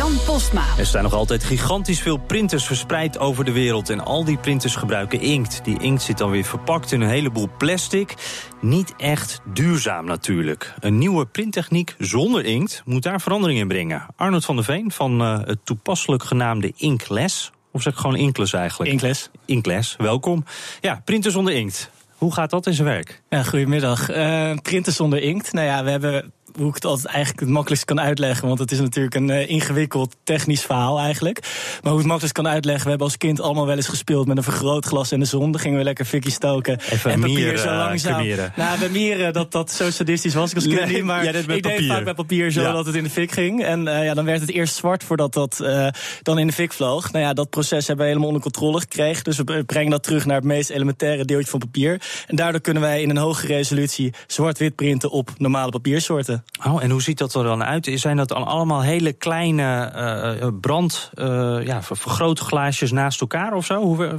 Jan Postma. Er staan nog altijd gigantisch veel printers verspreid over de wereld. En al die printers gebruiken inkt. Die inkt zit dan weer verpakt in een heleboel plastic. Niet echt duurzaam natuurlijk. Een nieuwe printtechniek zonder inkt moet daar verandering in brengen. Arnold van der Veen van uh, het toepasselijk genaamde Inkless. Of zeg ik gewoon Inkles eigenlijk? Inkles. Inkles, welkom. Ja, printer zonder inkt. Hoe gaat dat in zijn werk? Ja, goedemiddag. Uh, printer zonder inkt. Nou ja, we hebben hoe ik het altijd eigenlijk het makkelijkst kan uitleggen. Want het is natuurlijk een uh, ingewikkeld technisch verhaal eigenlijk. Maar hoe het makkelijkst kan uitleggen. We hebben als kind allemaal wel eens gespeeld met een vergrootglas en de zon. Dan gingen we lekker fikkie stoken. Even en papier mieren, zo langzaam. cremeren. Nou, bij mieren, dat, dat zo sadistisch was ik als kind Nee, niet. Maar deed ik deed papier. vaak met papier zo Ja. dat het in de fik ging. En eh, ja, dan werd het eerst zwart voordat dat eh, dan in de fik vloog. Nou ja, dat proces hebben we helemaal onder controle gekregen. Dus we brengen dat terug naar het meest elementaire deeltje van papier. En daardoor kunnen wij in een hoge resolutie zwart-wit printen op normale papiersoorten. Oh, en hoe ziet dat er dan uit? Zijn dat dan allemaal hele kleine eh, brand, eh, ja, ver- vergrootglaasjes naast elkaar of zo? Hoe,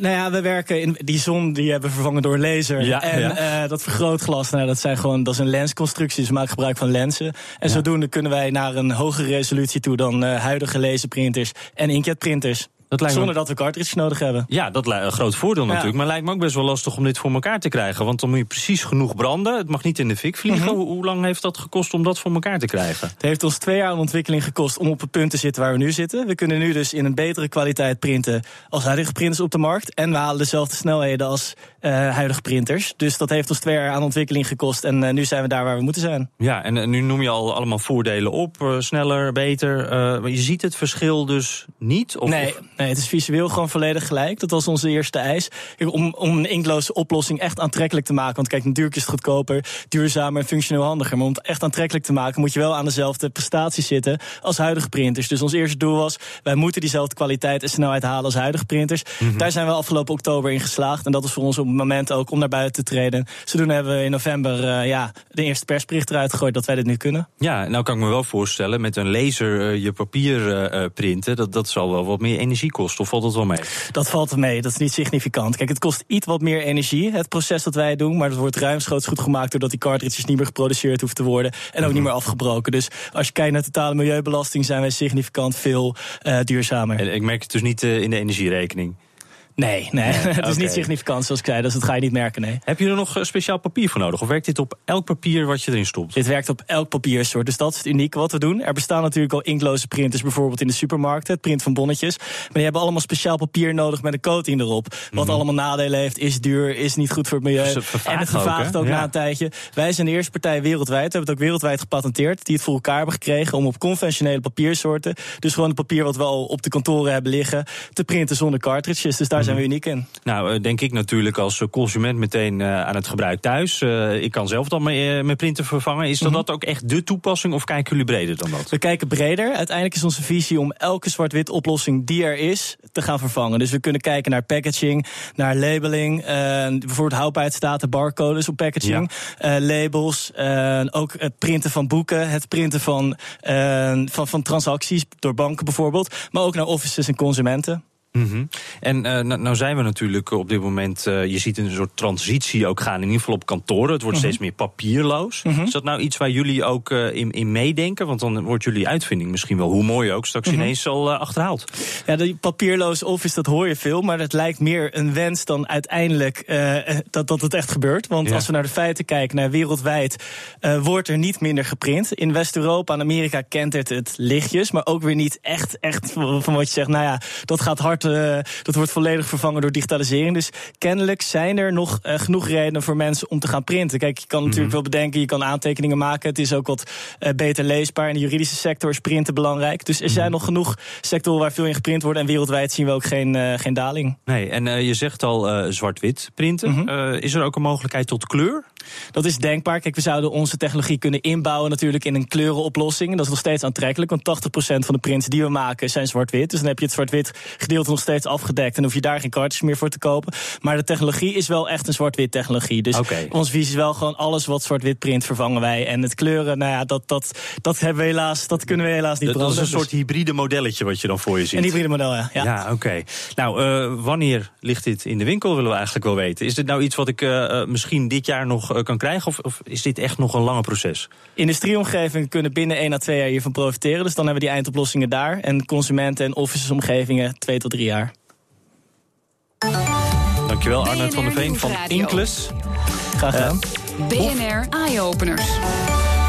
nou ja, we werken in die zon die hebben we vervangen door laser. Ja, en ja. dat vergrootglas, nou, dat zijn gewoon dat is een lensconstructie. We maken gebruik van lenzen. En zodoende kunnen wij naar een hogere resolutie toe dan huidige laserprinters en inkjetprinters. Dat lijkt me- Zonder dat we cartridges nodig hebben. Ja, dat lijkt een groot voordeel Ja. natuurlijk. Maar lijkt me ook best wel lastig om dit voor elkaar te krijgen. Want dan moet je precies genoeg branden. Het mag niet in de fik vliegen. Mhm. hoe, hoe lang heeft dat gekost om dat voor elkaar te krijgen? Het heeft ons twee jaar aan ontwikkeling gekost om op het punt te zitten waar we nu zitten. We kunnen nu dus in een betere kwaliteit printen als huidige printers op de markt. En we halen dezelfde snelheden als eh, huidige printers. Dus dat heeft ons twee jaar aan ontwikkeling gekost. En eh, nu zijn we daar waar we moeten zijn. Ja, en eh, nu noem je al allemaal voordelen op. sneller, beter. maar je ziet het verschil dus niet? Of, Nee, nee, het is visueel gewoon volledig gelijk. Dat was onze eerste eis. Om, om een inkloze oplossing echt aantrekkelijk te maken. Want kijk, natuurlijk is het goedkoper, duurzamer en functioneel handiger. Maar om het echt aantrekkelijk te maken, moet je wel aan dezelfde prestaties zitten als huidige printers. Dus ons eerste doel was, wij moeten diezelfde kwaliteit en snelheid halen als huidige printers. Daar zijn we afgelopen oktober in geslaagd. En dat is voor ons op het moment ook om naar buiten te treden. Zodoende hebben we in november eh, ja, de eerste persbericht eruit gegooid dat wij dit nu kunnen. Ja, nou kan ik me wel voorstellen, met een laser eh, je papier eh, printen, dat, dat zal wel wat meer energie kosten. Of valt dat wel mee? Dat valt mee, dat is niet significant. Kijk, het kost iets wat meer energie, het proces dat wij doen. Maar dat wordt ruimschoots goed gemaakt doordat die cartridges niet meer geproduceerd hoeven te worden. En ook niet meer afgebroken. Dus als je kijkt naar totale milieubelasting, zijn wij significant veel eh, duurzamer. En ik merk het dus niet eh, in de energierekening. Nee, nee, het is niet significant zoals ik zei. Dus dat ga je niet merken, nee. Heb je er nog eh, speciaal papier voor nodig? Of werkt dit op elk papier wat je erin stopt? Dit werkt op elk papiersoort. Dus dat is het unieke wat we doen. Er bestaan natuurlijk al inkloze printers, bijvoorbeeld in de supermarkten. Het print van bonnetjes. Maar die hebben allemaal speciaal papier nodig met een coating erop. Wat allemaal nadelen heeft, is duur, is niet goed voor het milieu. Dus het en het vervaagt ook, Ja. na een tijdje. Wij zijn de eerste partij wereldwijd, we hebben het ook wereldwijd gepatenteerd, die het voor elkaar hebben gekregen om op conventionele papiersoorten, dus gewoon het papier wat we al op de kantoren hebben liggen, te printen zonder cartridges. Dus daar zijn we uniek in. Nou, eh, denk ik natuurlijk als eh, consument meteen eh, aan het gebruik thuis. Ik kan zelf dan mijn, printer vervangen. Is dat, dat ook echt de toepassing of kijken jullie breder dan dat? We kijken breder. Uiteindelijk is onze visie om elke zwart-wit oplossing die er is te gaan vervangen. Dus we kunnen kijken naar packaging, naar labeling, bijvoorbeeld houdbaarheidsdatum, barcodes op packaging, labels, ook het printen van boeken, het printen van, van, van transacties door banken bijvoorbeeld, maar ook naar offices en consumenten. Mhm. En eh, nou, zijn we natuurlijk op dit moment, eh, je ziet een soort transitie ook gaan, in ieder geval op kantoren. Het wordt steeds meer papierloos. Is dat nou iets waar jullie ook eh, in, in meedenken? Want dan wordt jullie uitvinding misschien wel, hoe mooi ook, straks ineens al achterhaald. Ja, die papierloze office, dat hoor je veel. Maar het lijkt meer een wens dan uiteindelijk dat, dat het echt gebeurt. Want Ja. als we naar de feiten kijken, naar wereldwijd, wordt er niet minder geprint. In West-Europa en Amerika kent het het lichtjes. Maar ook weer niet echt, echt van wat je zegt. Nou ja, dat gaat hard. Eh, dat wordt volledig vervangen door digitalisering. Dus kennelijk zijn er nog eh, genoeg redenen voor mensen om te gaan printen. Kijk, je kan natuurlijk wel bedenken, je kan aantekeningen maken. Het is ook wat eh, beter leesbaar. In de juridische sector is printen belangrijk. Dus er zijn nog genoeg sectoren waar veel in geprint wordt. En wereldwijd zien we ook geen, geen daling. Nee, en je zegt al zwart-wit printen. Eh, is er ook een mogelijkheid tot kleur? Dat is denkbaar. Kijk, we zouden onze technologie kunnen inbouwen natuurlijk in een kleurenoplossing. En dat is nog steeds aantrekkelijk, want 80% van de prints die we maken zijn zwart-wit. Dus dan heb je het zwart-wit gedeelte nog steeds afgedekt. En hoef je daar geen kaartjes meer voor te kopen. Maar de technologie is wel echt een zwart-wit technologie. Dus onze visie is wel gewoon alles wat zwart-wit print vervangen wij. En het kleuren, nou ja, dat, dat, dat hebben we helaas, dat kunnen we helaas niet Dat, dat is een soort hybride modelletje wat je dan voor je ziet. Een hybride model, ja. ja. Ja, oké. Nou, eh, wanneer ligt dit in de winkel, willen we eigenlijk wel weten. Is dit nou iets wat ik eh, eh, misschien dit jaar nog kan krijgen? Of, of is dit echt nog een lange proces? Industrieomgevingen kunnen binnen 1 à 2 jaar hiervan profiteren. Dus dan hebben we die eindoplossingen daar. En consumenten- en officesomgevingen 2 tot 3 jaar. Dankjewel, Arnold van der Veen van. Inclus. Graag gedaan. BNR Eye-Openers.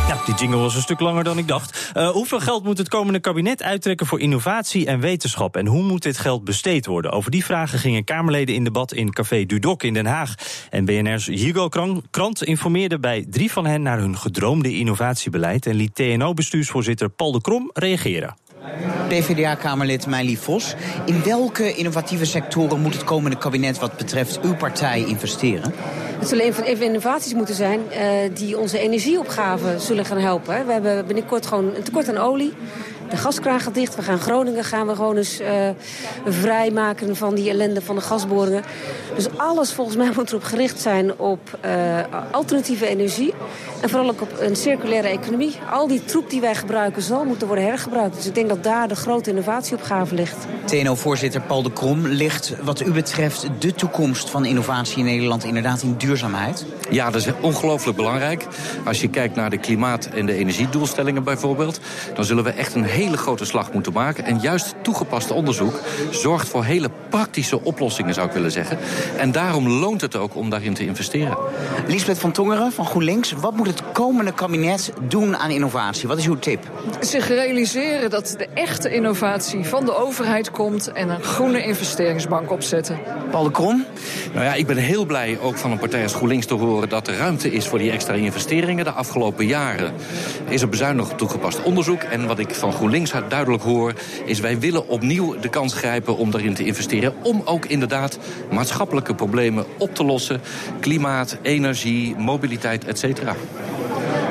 Ja, die jingle was een stuk langer dan ik dacht. Eh, hoeveel geld moet het komende kabinet uittrekken voor innovatie en wetenschap? En hoe moet dit geld besteed worden? Over die vragen gingen Kamerleden in debat in Café Dudok in Den Haag. En BNR's Hugo Kran- Krant informeerde bij drie van hen naar hun gedroomde innovatiebeleid. En liet TNO-bestuursvoorzitter Paul de Krom reageren. PvdA-kamerlid Meili Vos. In welke innovatieve sectoren moet het komende kabinet wat betreft uw partij investeren? Het zullen even, innovaties moeten zijn eh, die onze energieopgave zullen gaan helpen. We hebben binnenkort gewoon een tekort aan olie. De gaskraan gaat dicht. We gaan Groningen gaan we gewoon eens eh, vrijmaken van die ellende van de gasboringen. Dus alles volgens mij moet erop gericht zijn op eh, alternatieve energie. En vooral ook op een circulaire economie. Al die troep die wij gebruiken zal moeten worden hergebruikt. Dus ik denk dat daar de grote innovatieopgave ligt. TNO-voorzitter Paul de Krom ligt wat u betreft de toekomst van innovatie in Nederland inderdaad in duurzaamheid. Ja, dat is ongelooflijk belangrijk. Als je kijkt naar de klimaat- en de energiedoelstellingen bijvoorbeeld... dan zullen we echt een hele grote slag moeten maken. En juist toegepast onderzoek zorgt voor hele praktische oplossingen, zou ik willen zeggen. En daarom loont het ook om daarin te investeren. Lisbeth van Tongeren van GroenLinks, wat moet het komende kabinet doen aan innovatie? Wat is uw tip? zich realiseren dat de echte innovatie van de overheid komt en een groene investeringsbank opzetten. Paul de Krom? Nou ja, ik ben heel blij ook van een partij als GroenLinks te horen... dat er ruimte is voor die extra investeringen. De afgelopen jaren is er bezuinigd op toegepast onderzoek. En wat ik van GroenLinks duidelijk hoor... is wij willen opnieuw de kans grijpen om daarin te investeren... om ook inderdaad maatschappelijke problemen op te lossen. Klimaat, energie, mobiliteit, et cetera.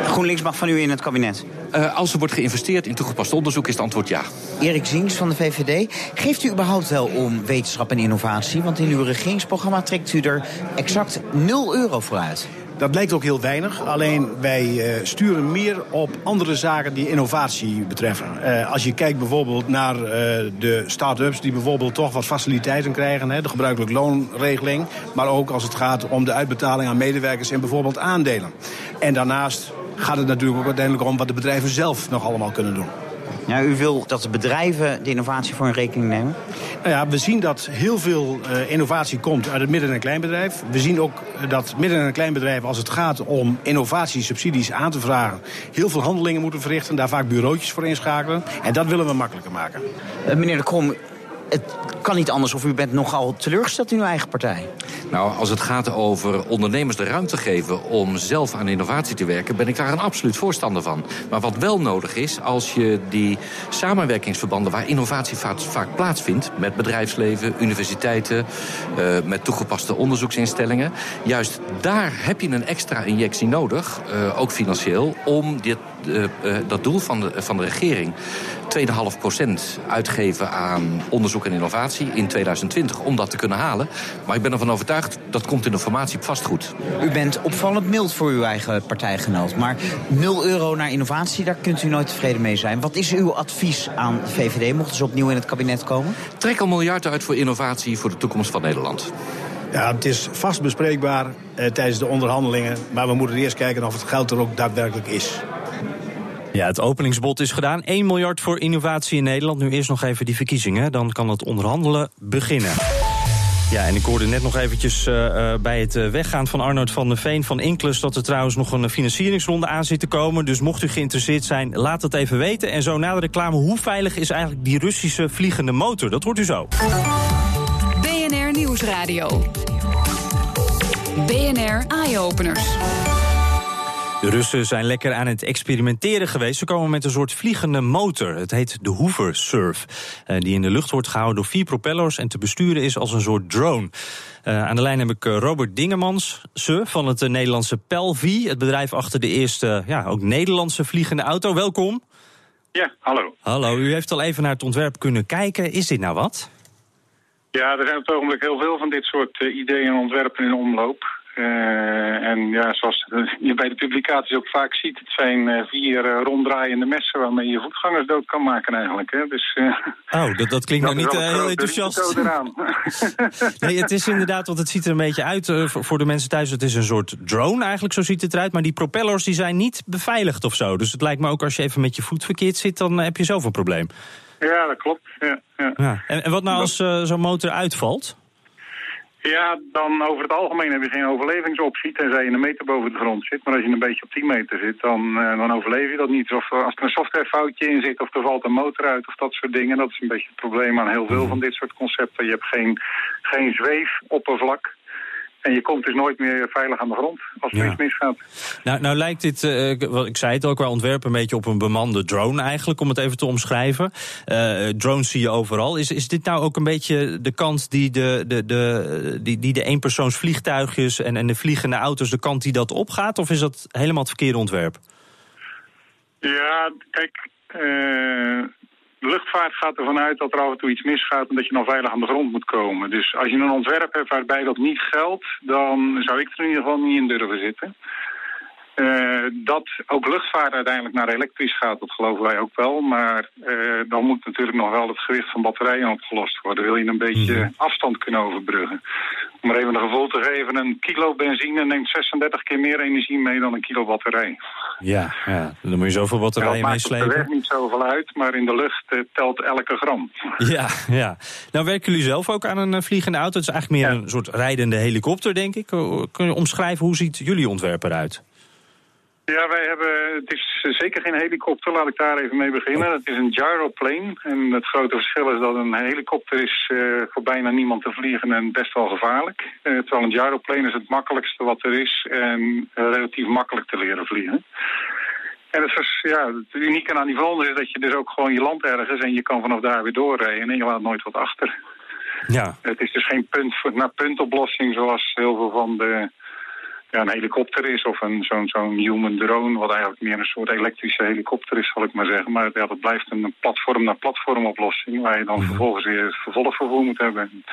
GroenLinks mag van u in het kabinet. Uh, als er wordt geïnvesteerd in toegepast onderzoek is het antwoord ja. Erik Ziens van de VVD. Geeft u überhaupt wel om wetenschap en innovatie? Want in uw regeringsprogramma trekt u er exact 0 euro voor uit. Dat blijkt ook heel weinig. Alleen wij uh, sturen meer op andere zaken die innovatie betreffen. Uh, als je kijkt bijvoorbeeld naar uh, de start-ups die bijvoorbeeld toch wat faciliteiten krijgen. De gebruikelijke loonregeling. Maar ook als het gaat om de uitbetaling aan medewerkers in bijvoorbeeld aandelen. En daarnaast gaat het natuurlijk ook uiteindelijk om wat de bedrijven zelf nog allemaal kunnen doen. Ja, u wil dat de bedrijven de innovatie voor hun rekening nemen? Nou ja, we zien dat heel veel uh, innovatie komt uit het midden- en kleinbedrijf. We zien ook dat midden- en kleinbedrijven, als het gaat om innovatiesubsidies aan te vragen, heel veel handelingen moeten verrichten, daar vaak bureautjes voor inschakelen. En dat willen we makkelijker maken. Uh, meneer de Krom, het kan niet anders of u bent nogal teleurgesteld in uw eigen partij. Nou, als het gaat over ondernemers de ruimte geven om zelf aan innovatie te werken, ben ik daar een absoluut voorstander van. Maar wat wel nodig is, als je die samenwerkingsverbanden waar innovatie vaak, plaatsvindt, met bedrijfsleven, universiteiten, uh, met toegepaste onderzoeksinstellingen, juist daar heb je een extra injectie nodig, uh, ook financieel, om dit, uh, dat doel van de, van de regering 2,5% uitgeven aan onderzoek en innovatie in 2020 om dat te kunnen halen. Maar ik ben ervan overtuigd dat komt in de formatie vast goed. U bent opvallend mild voor uw eigen partijgenoot. Maar 0 euro naar innovatie, daar kunt u nooit tevreden mee zijn. Wat is uw advies aan de VVD mochten ze opnieuw in het kabinet komen? Trek een miljard uit voor innovatie voor de toekomst van Nederland. Ja, het is vast bespreekbaar eh, tijdens de onderhandelingen. Maar we moeten eerst kijken of het geld er ook daadwerkelijk is. Ja, het openingsbod is gedaan. 1 miljard voor innovatie in Nederland. Nu eerst nog even die verkiezingen. Dan kan het onderhandelen beginnen. Ja, en ik hoorde net nog eventjes uh, uh, bij het uh, weggaan van Arnold van der Veen van Inclus... dat er trouwens nog een financieringsronde aan zit te komen. Dus mocht u geïnteresseerd zijn, laat het even weten. En zo na de reclame, hoe veilig is eigenlijk die Russische vliegende motor? Dat hoort u zo. BNR Nieuwsradio. BNR Eye-Openers. De Russen zijn lekker aan het experimenteren geweest. Ze komen met een soort vliegende motor. Het heet de Hoover Surf. Uh, die in de lucht wordt gehouden door vier propellers en te besturen is als een soort drone. Uh, aan de lijn heb ik uh, Robert Dingemans van het Nederlandse Pelvi. Het bedrijf achter de eerste, ja, ook Nederlandse vliegende auto. Welkom. Ja, hallo. Hallo, u heeft al even naar het ontwerp kunnen kijken. Is dit nou wat? Ja, er zijn op het ogenblik heel veel van dit soort uh, ideeën en ontwerpen in omloop. Uh, en ja, zoals je bij de publicaties ook vaak ziet, het zijn uh, vier uh, ronddraaiende messen waarmee je voetgangers dood kan maken eigenlijk. Hè? Dus, oh, dat, dat klinkt nou niet heel enthousiast. nee, het is inderdaad, want het ziet er een beetje uit voor, voor de mensen thuis. Het is een soort drone eigenlijk, zo ziet het eruit. Maar die propellers die zijn niet beveiligd of zo. Dus het lijkt me ook als je even met je voet verkeerd zit, dan heb je zelf een probleem. Ja, dat klopt. Ja, ja. ja. En, en wat nou als zo'n motor uitvalt? Ja, dan over het algemeen heb je geen overlevingsoptie, tenzij je een meter boven de grond zit. Maar als je een beetje op 10 meter zit, dan, uh, dan overleef je dat niet. Of als er een softwarefoutje in zit, of er valt een motor uit, of dat soort dingen. Dat is een beetje het probleem aan heel veel van dit soort concepten. Je hebt geen, geen zweefoppervlak. En je komt dus nooit meer veilig aan de grond als er Ja. iets misgaat. Nou, nou lijkt dit, eh, wat ik zei het ook, qua ontwerp een beetje op een bemande drone eigenlijk, om het even te omschrijven. Eh, drones zie je overal. Is, is dit nou ook een beetje de kant die de, de, de, die, die de eenpersoonsvliegtuigjes en, en de vliegende auto's, de kant die dat opgaat? Of is dat helemaal het verkeerde ontwerp? Ja, kijk, eh, de luchtvaart gaat ervan uit dat er af en toe iets misgaat en dat je dan veilig aan de grond moet komen. Dus als je een ontwerp hebt waarbij dat niet geldt, dan zou ik er in ieder geval niet in durven zitten. Eh, dat ook luchtvaart uiteindelijk naar elektrisch gaat, dat geloven wij ook wel. Maar eh, dan moet natuurlijk nog wel het gewicht van batterijen opgelost worden. Wil je een beetje afstand kunnen overbruggen. Om er even een gevoel te geven, een kilo benzine neemt 36 keer meer energie mee dan een kilo batterij. Ja, ja. dan moet je zoveel Ja, dat batterijen maakt op de weg meeslepen. niet zoveel uit, maar in de lucht eh, telt elke gram. Ja, ja. Nou werken jullie zelf ook aan een vliegende auto. Het is eigenlijk meer een soort rijdende helikopter, denk ik. Kun je omschrijven, hoe ziet jullie ontwerp eruit? Ja, wij hebben, het is zeker geen helikopter, laat ik daar even mee beginnen. Het is een gyroplane en het grote verschil is dat een helikopter is eh, voor bijna niemand te vliegen en best wel gevaarlijk. Eh, terwijl een gyroplane is het makkelijkste wat er is en relatief makkelijk te leren vliegen. En het, vers- ja, het unieke aan die vonders is dat je dus ook gewoon je land ergens en je kan vanaf daar weer doorrijden en je laat nooit wat achter. Ja. Het is dus geen punt voor, naar puntoplossing zoals heel veel van de ja, een helikopter is of een, zo'n zo'n human drone, wat eigenlijk meer een soort elektrische helikopter is, zal ik maar zeggen. Maar ja, dat blijft een platform naar platform oplossing, waar je dan vervolgens weer vervolgvervoer moet hebben.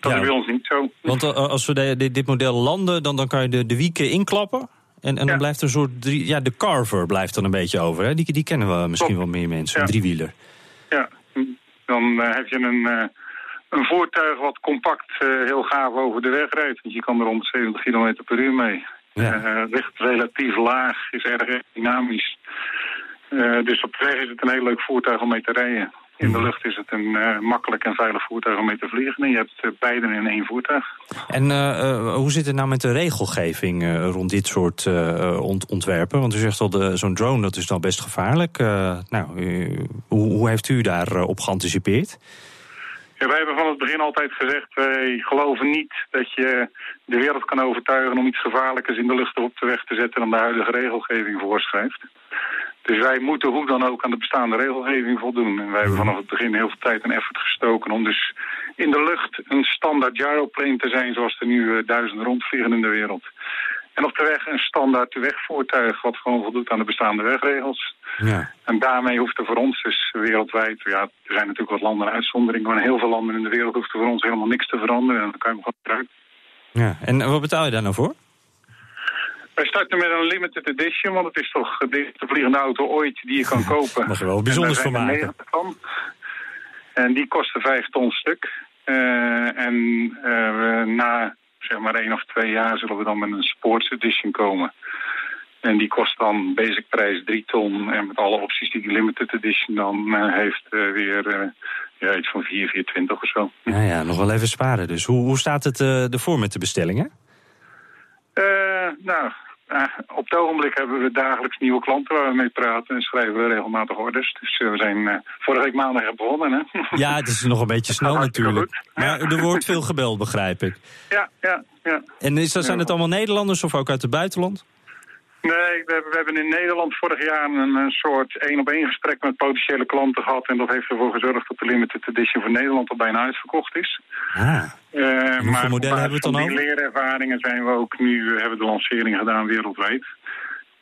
Dat Ja. is bij ons niet zo. Want eh, als we de- de- dit model landen, dan, dan kan je de, de wieken inklappen. En, en dan blijft er een soort, drie, ja, de carver blijft dan een beetje over. Hè? Die, die kennen we misschien wel meer mensen, een driewieler. Ja, dan eh, heb je een, eh, een voertuig wat compact eh, heel gaaf over de weg rijdt. Want je kan er 170 km per uur mee. Eh, ligt relatief laag, is erg dynamisch. Eh, dus op de weg is het een heel leuk voertuig om mee te rijden. In de lucht is het een makkelijk en veilig voertuig om mee te vliegen. En je hebt beide in één voertuig. En hoe zit het nou met de regelgeving rond dit soort ont- ontwerpen? Want u zegt al, zo'n drone dat is dan best gevaarlijk. Nou, hoe, hoe heeft u daarop op geanticipeerd? Ja, wij hebben van het begin altijd gezegd, wij geloven niet dat je de wereld kan overtuigen om iets gevaarlijkers in de lucht op de weg te zetten dan de huidige regelgeving voorschrijft. Dus wij moeten hoe dan ook aan de bestaande regelgeving voldoen. En wij hebben vanaf het begin heel veel tijd en effort gestoken om dus in de lucht een standaard gyroplane te zijn zoals er nu eh, duizenden rondvliegen in de wereld. En op de weg een standaard wegvoertuig wat gewoon voldoet aan de bestaande wegregels. Ja. En daarmee hoeft er voor ons dus wereldwijd, ja, er zijn natuurlijk wat landen en uitzonderingen, maar in heel veel landen in de wereld hoeft er voor ons helemaal niks te veranderen. En dan kan je hem gewoon gebruiken. ja. En wat betaal je daar nou voor? Wij starten met een limited edition, want het is toch de eerste vliegende auto ooit die je kan kopen. Mag je wel bijzonders er maken. 90 van. En die kosten vijf ton stuk. Eh, en eh, na zeg maar één of twee jaar zullen we dan met een sports edition komen. En die kost dan basicprijs 3 ton. En met alle opties die die limited edition dan eh, heeft, eh, weer eh, ja, iets van 4, 420 of zo. Ja, ja, nog wel even sparen dus. Hoe, hoe staat het ervoor met de bestellingen? Nou, op het ogenblik hebben we dagelijks nieuwe klanten waar we mee praten en schrijven we regelmatig orders. Dus eh, we zijn eh, vorige week maandag begonnen, hè? Ja, het is nog een beetje snel natuurlijk. Maar er wordt veel gebeld, begrijp ik. ja, ja, ja. En is dat, zijn het allemaal Nederlanders of ook uit het buitenland? Nee, we hebben, we hebben in Nederland vorig jaar een, een soort één-op-één gesprek met potentiële klanten gehad. En dat heeft ervoor gezorgd dat de limited edition voor Nederland al bijna uitverkocht is. Ah. Hoeveel maar modellen hebben we het dan over? leerervaringen zijn we ook nu, eh, hebben de lancering gedaan wereldwijd.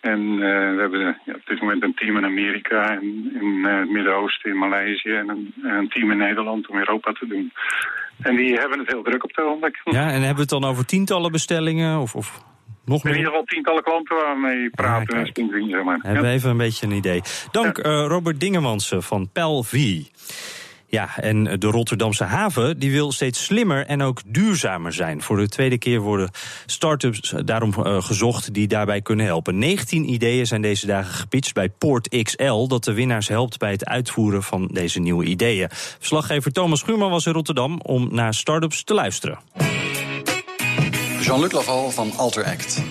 En eh, we hebben ja, op dit moment een team in Amerika, en in eh, het Midden-Oosten, in Maleisië en een, en een team in Nederland om Europa te doen. En die hebben het heel druk op het ogenblik. Ja, en hebben we het dan over tientallen bestellingen of, of nog In ieder geval tientallen klanten waar we mee praten en zeg maar. Hebben we even een beetje een idee. Dank eh, Robert Dingemansen van Pel V. Ja, en de Rotterdamse haven die wil steeds slimmer en ook duurzamer zijn. Voor de tweede keer worden start-ups daarom eh, gezocht die daarbij kunnen helpen. 19 ideeën zijn deze dagen gepitcht bij Port XL... dat de winnaars helpt bij het uitvoeren van deze nieuwe ideeën. Verslaggever Thomas Schuurman was in Rotterdam om naar start-ups te luisteren. Jean-Luc Laval van AlterAct.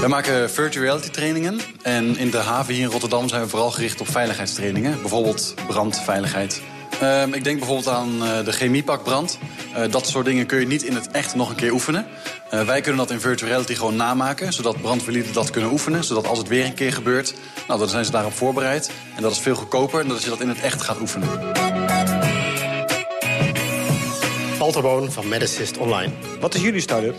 Wij maken virtual reality trainingen. En in de haven hier in Rotterdam zijn we vooral gericht op veiligheidstrainingen. Bijvoorbeeld brandveiligheid. Ehm, ik denk bijvoorbeeld aan eh, de chemiepakbrand. Eh, dat soort dingen kun je niet in het echt nog een keer oefenen. Eh, wij kunnen dat in virtual reality gewoon namaken. Zodat brandweerlieden dat kunnen oefenen. Zodat als het weer een keer gebeurt, nou, dan zijn ze daarop voorbereid. En dat is veel goedkoper dan dat je dat in het echt gaat oefenen. Boon van Medicist Online. Wat is jullie start-up?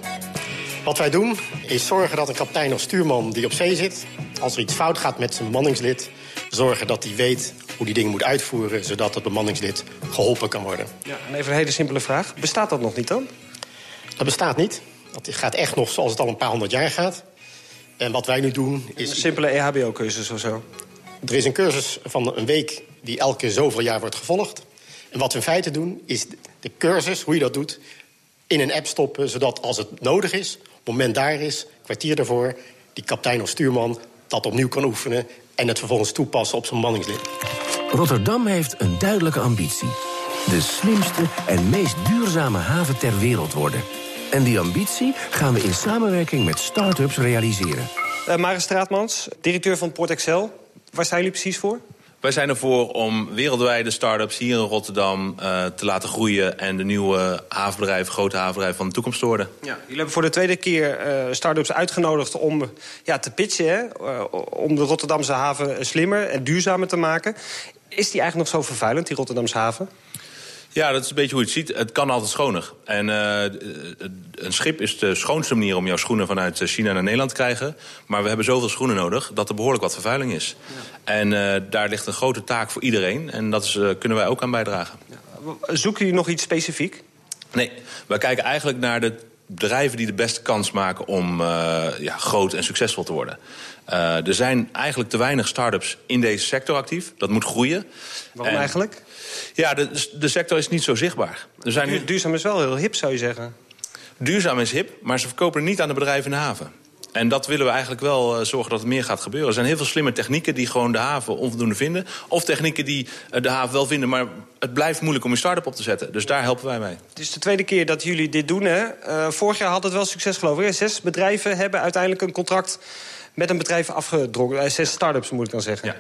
Wat wij doen is zorgen dat een kapitein of stuurman die op zee zit... als er iets fout gaat met zijn bemanningslid... zorgen dat hij weet hoe die dingen moet uitvoeren... zodat het bemanningslid geholpen kan worden. Ja, en even een hele simpele vraag. Bestaat dat nog niet dan? Dat bestaat niet. Dat gaat echt nog zoals het al een paar honderd jaar gaat. En wat wij nu doen is... Een simpele EHBO-cursus of zo? Er is een cursus van een week die elke zoveel jaar wordt gevolgd. En wat we in feite doen, is de cursus, hoe je dat doet... in een app stoppen, zodat als het nodig is... op het moment daar is, kwartier daarvoor... die kapitein of stuurman dat opnieuw kan oefenen... en het vervolgens toepassen op zijn bemanningslid. Rotterdam heeft een duidelijke ambitie. De slimste en meest duurzame haven ter wereld worden. En die ambitie gaan we in samenwerking met start-ups realiseren. Uh, Straatmans, directeur van Port Excel. Waar staan jullie precies voor? Wij zijn ervoor om wereldwijde start-ups hier in Rotterdam uh, te laten groeien... en de nieuwe havenbedrijven, grote havenbedrijven van de toekomst te worden. Ja, jullie hebben voor de tweede keer uh, start-ups uitgenodigd om ja, te pitchen... Uh, om de Rotterdamse haven slimmer en duurzamer te maken. Is die eigenlijk nog zo vervuilend, die Rotterdamse haven? Ja, dat is een beetje hoe je het ziet. Het kan altijd schoner. En uh, een schip is de schoonste manier om jouw schoenen vanuit China naar Nederland te krijgen. Maar we hebben zoveel schoenen nodig dat er behoorlijk wat vervuiling is. Ja. En uh, daar ligt een grote taak voor iedereen. En dat is, uh, kunnen wij ook aan bijdragen. Ja. Zoeken jullie nog iets specifiek? Nee, wij kijken eigenlijk naar de bedrijven die de beste kans maken om ja, groot en succesvol te worden. Er zijn eigenlijk te weinig start-ups in deze sector actief. Dat moet groeien. Waarom en, eigenlijk? Ja, de, de sector is niet zo zichtbaar. Er zijn nu... Duurzaam is wel heel hip, zou je zeggen. Duurzaam is hip, maar ze verkopen niet aan de bedrijven in de haven. En dat willen we eigenlijk wel uh, zorgen dat het meer gaat gebeuren. Er zijn heel veel slimme technieken die gewoon de haven onvoldoende vinden. Of technieken die uh, de haven wel vinden, maar het blijft moeilijk om een start-up op te zetten. Dus daar helpen wij mee. Het is de tweede keer dat jullie dit doen, hè? Uh, vorig jaar had het wel succes, geloof ik. Zes bedrijven hebben uiteindelijk een contract met een bedrijf afgedrongen. Zes start-ups, moet ik dan zeggen.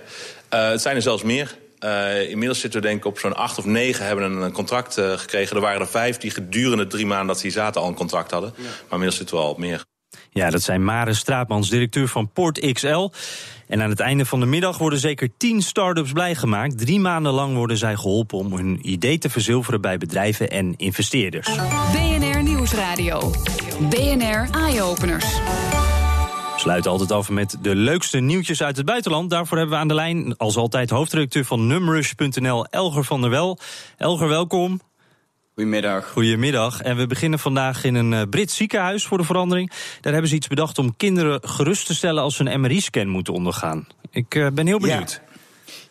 Ja. het zijn er zelfs meer. Uh, inmiddels zitten we denk ik op zo'n acht of negen hebben een, een contract uh, gekregen. Er waren er vijf die gedurende drie maanden dat ze hier zaten al een contract hadden. Ja. Maar inmiddels zitten we al op meer. Ja, dat zijn Mare Straatmans, directeur van Port XL. En aan het einde van de middag worden zeker tien start-ups blij gemaakt. Drie maanden lang worden zij geholpen om hun idee te verzilveren bij bedrijven en investeerders. BNR Nieuwsradio. BNR Eye-Openers sluiten altijd af met de leukste nieuwtjes uit het buitenland. Daarvoor hebben we aan de lijn, als altijd, hoofdredacteur van numrush.nl, Elger van der Wel. Elger, welkom. Goedemiddag. Goedemiddag. En we beginnen vandaag in een Brits ziekenhuis voor de verandering. Daar hebben ze iets bedacht om kinderen gerust te stellen als ze een MRI-scan moeten ondergaan. Ik uh, ben heel benieuwd. Ja.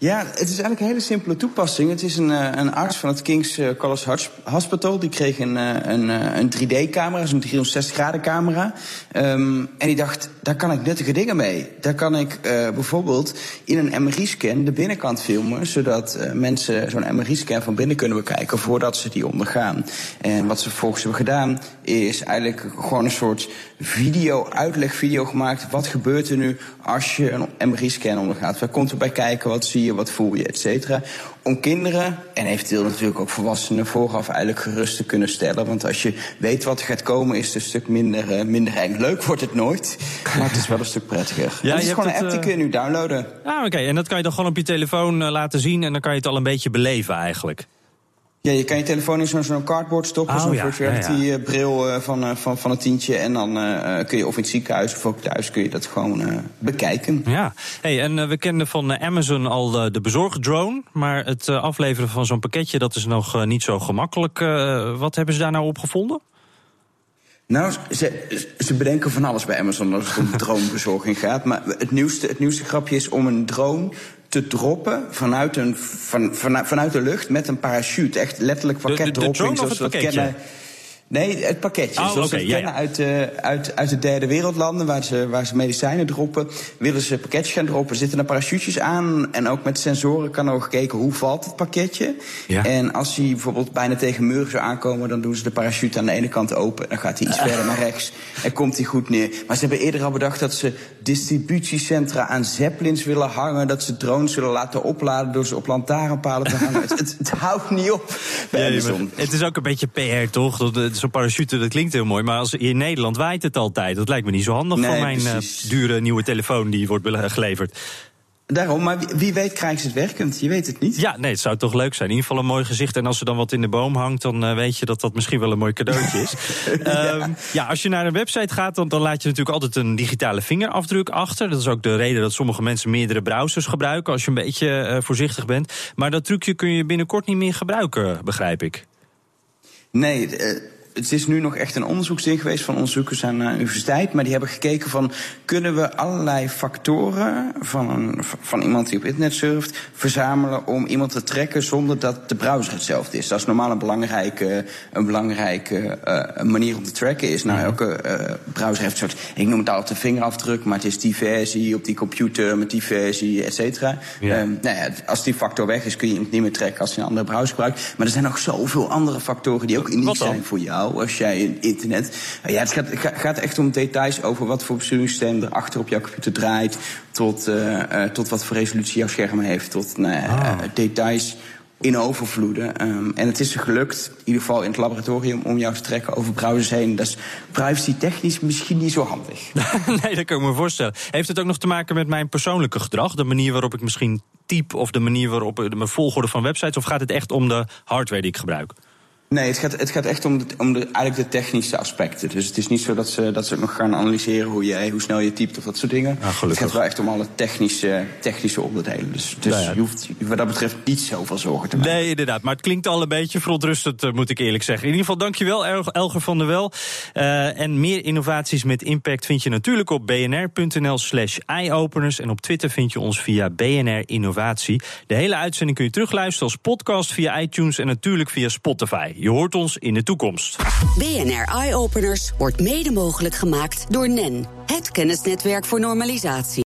Ja, het is eigenlijk een hele simpele toepassing. Het is een, een arts van het King's College Hospital. Die kreeg een, een, een 3D-camera, zo'n 360-graden-camera. Um, en die dacht, daar kan ik nuttige dingen mee. Daar kan ik bijvoorbeeld in een MRI-scan de binnenkant filmen... zodat mensen zo'n MRI-scan van binnen kunnen bekijken... voordat ze die ondergaan. En wat ze vervolgens hebben gedaan... is eigenlijk gewoon een soort video, uitlegvideo gemaakt. Wat gebeurt er nu als je een MRI-scan ondergaat? Waar komt erbij kijken? Wat zie je? Wat voel je? Et cetera. Om kinderen en eventueel natuurlijk ook volwassenen vooraf eigenlijk gerust te kunnen stellen. Want als je weet wat er gaat komen, is het een stuk minder, uh, minder eng. Leuk wordt het nooit, maar het is wel een stuk prettiger. Ja, het is gewoon een app die kun je nu downloaden. Ah, oké. Okay. En dat kan je dan gewoon op je telefoon uh, laten zien en dan kan je het al een beetje beleven eigenlijk. Ja, je kan je telefoon in zo'n zo'n cardboard stoppen, Oh, zo'n ja, virtual ja, ja. reality eh, bril eh, van, eh, van, van een tientje. En dan eh, eh, kun je of in het ziekenhuis of ook thuis kun je dat gewoon eh, bekijken. Ja, hey, en we kenden van Amazon al eh, de bezorgdrone. Maar het afleveren van zo'n pakketje, dat is nog eh, niet zo gemakkelijk. Eh, wat hebben ze daar nou op gevonden? Nou, ze, ze bedenken van alles bij Amazon als het om dronebezorging gaat. Maar het nieuwste, het nieuwste grapje is om een drone te droppen vanuit, een, van, vanuit, vanuit de lucht met een parachute. Echt letterlijk de- de pakketdropping. drone of zoals het we dat pakketje? kennen. Nee, het pakketje. Oh, zoals ja, kennen ja. uit, eh, uit, uit de derde wereldlanden, waar ze, waar ze medicijnen droppen. Willen ze pakketjes gaan droppen, zitten er parachutjes aan. En ook met sensoren kan er ook gekeken hoe valt het pakketje. Ja. En als hij bijvoorbeeld bijna tegen een muur zou aankomen, dan doen ze de parachute aan de ene kant open. Dan gaat hij iets verder naar rechts en komt hij goed neer. Maar ze hebben eerder al bedacht dat ze distributiecentra aan zeppelins willen hangen. Dat ze drones zullen laten opladen door ze op lantaarnpalen te hangen. het, het, het houdt niet op bij Amazon. het is ook een beetje PR, toch? Dat, eh, Zo'n parachute, dat klinkt heel mooi. Maar als, in Nederland waait het altijd. Dat lijkt me niet zo handig Nee, voor mijn eh, dure nieuwe telefoon die wordt geleverd. Daarom, maar wie, weet krijgen ze het werkend. Je weet het niet. Ja, nee, het zou toch leuk zijn. In ieder geval een mooi gezicht. En als er dan wat in de boom hangt, dan eh, weet je dat dat misschien wel een mooi cadeautje is. ja. ja, als je naar een website gaat, dan, dan laat je natuurlijk altijd een digitale vingerafdruk achter. Dat is ook de reden dat sommige mensen meerdere browsers gebruiken. Als je een beetje eh, voorzichtig bent. Maar dat trucje kun je binnenkort niet meer gebruiken, begrijp ik. Nee, het is nu nog echt een onderzoeksding geweest van onderzoekers aan de universiteit. Maar die hebben gekeken van kunnen we allerlei factoren van, een, van iemand die op internet surft verzamelen om iemand te trekken zonder dat de browser hetzelfde is. Dat is normaal een belangrijke, een belangrijke eh, manier om te tracken. Is nou elke eh, browser heeft een soort, ik noem het altijd een vingerafdruk, maar het is die versie op die computer met die versie, et cetera. Ja. Ehm, nou ja, als die factor weg is, kun je iemand niet meer trekken als je een andere browser gebruikt. Maar er zijn nog zoveel andere factoren die ook uniek Wat dan? zijn voor jou als jij in internet. Nou ja, het gaat, gaat echt om details over wat voor besturingssysteem er achter op jouw computer draait. Tot, eh, eh, tot wat voor resolutie jouw scherm heeft. Tot nou Ah. eh, details in overvloeden. Ehm, en het is er gelukt, in ieder geval in het laboratorium, om jou te trekken over browsers heen. Dat is privacy technisch misschien niet zo handig. nee, dat kan ik me voorstellen. Heeft het ook nog te maken met mijn persoonlijke gedrag? De manier waarop ik misschien typ of de manier waarop mijn volgorde van websites? Of gaat het echt om de hardware die ik gebruik? Nee, het gaat, het gaat echt om, de, om de, eigenlijk de technische aspecten. Dus het is niet zo dat ze, dat ze ook nog gaan analyseren hoe, jij, hoe snel je typt of dat soort dingen. Het gaat wel echt om alle technische, technische onderdelen. Dus, dus Nou ja. je hoeft wat dat betreft niet zoveel zorgen te maken. Nee, inderdaad. Maar het klinkt al een beetje verontrustend, eh, moet ik eerlijk zeggen. In ieder geval, dankjewel, El- Elger van der Wel. Eh, en meer innovaties met impact vind je natuurlijk op bnr.nl slash eyeopeners. En op Twitter vind je ons via BNR Innovatie. De hele uitzending kun je terugluisteren als podcast via iTunes... en natuurlijk via Spotify. Je hoort ons in de toekomst. BNR Eye Openers wordt mede mogelijk gemaakt door NEN, het kennisnetwerk voor normalisatie.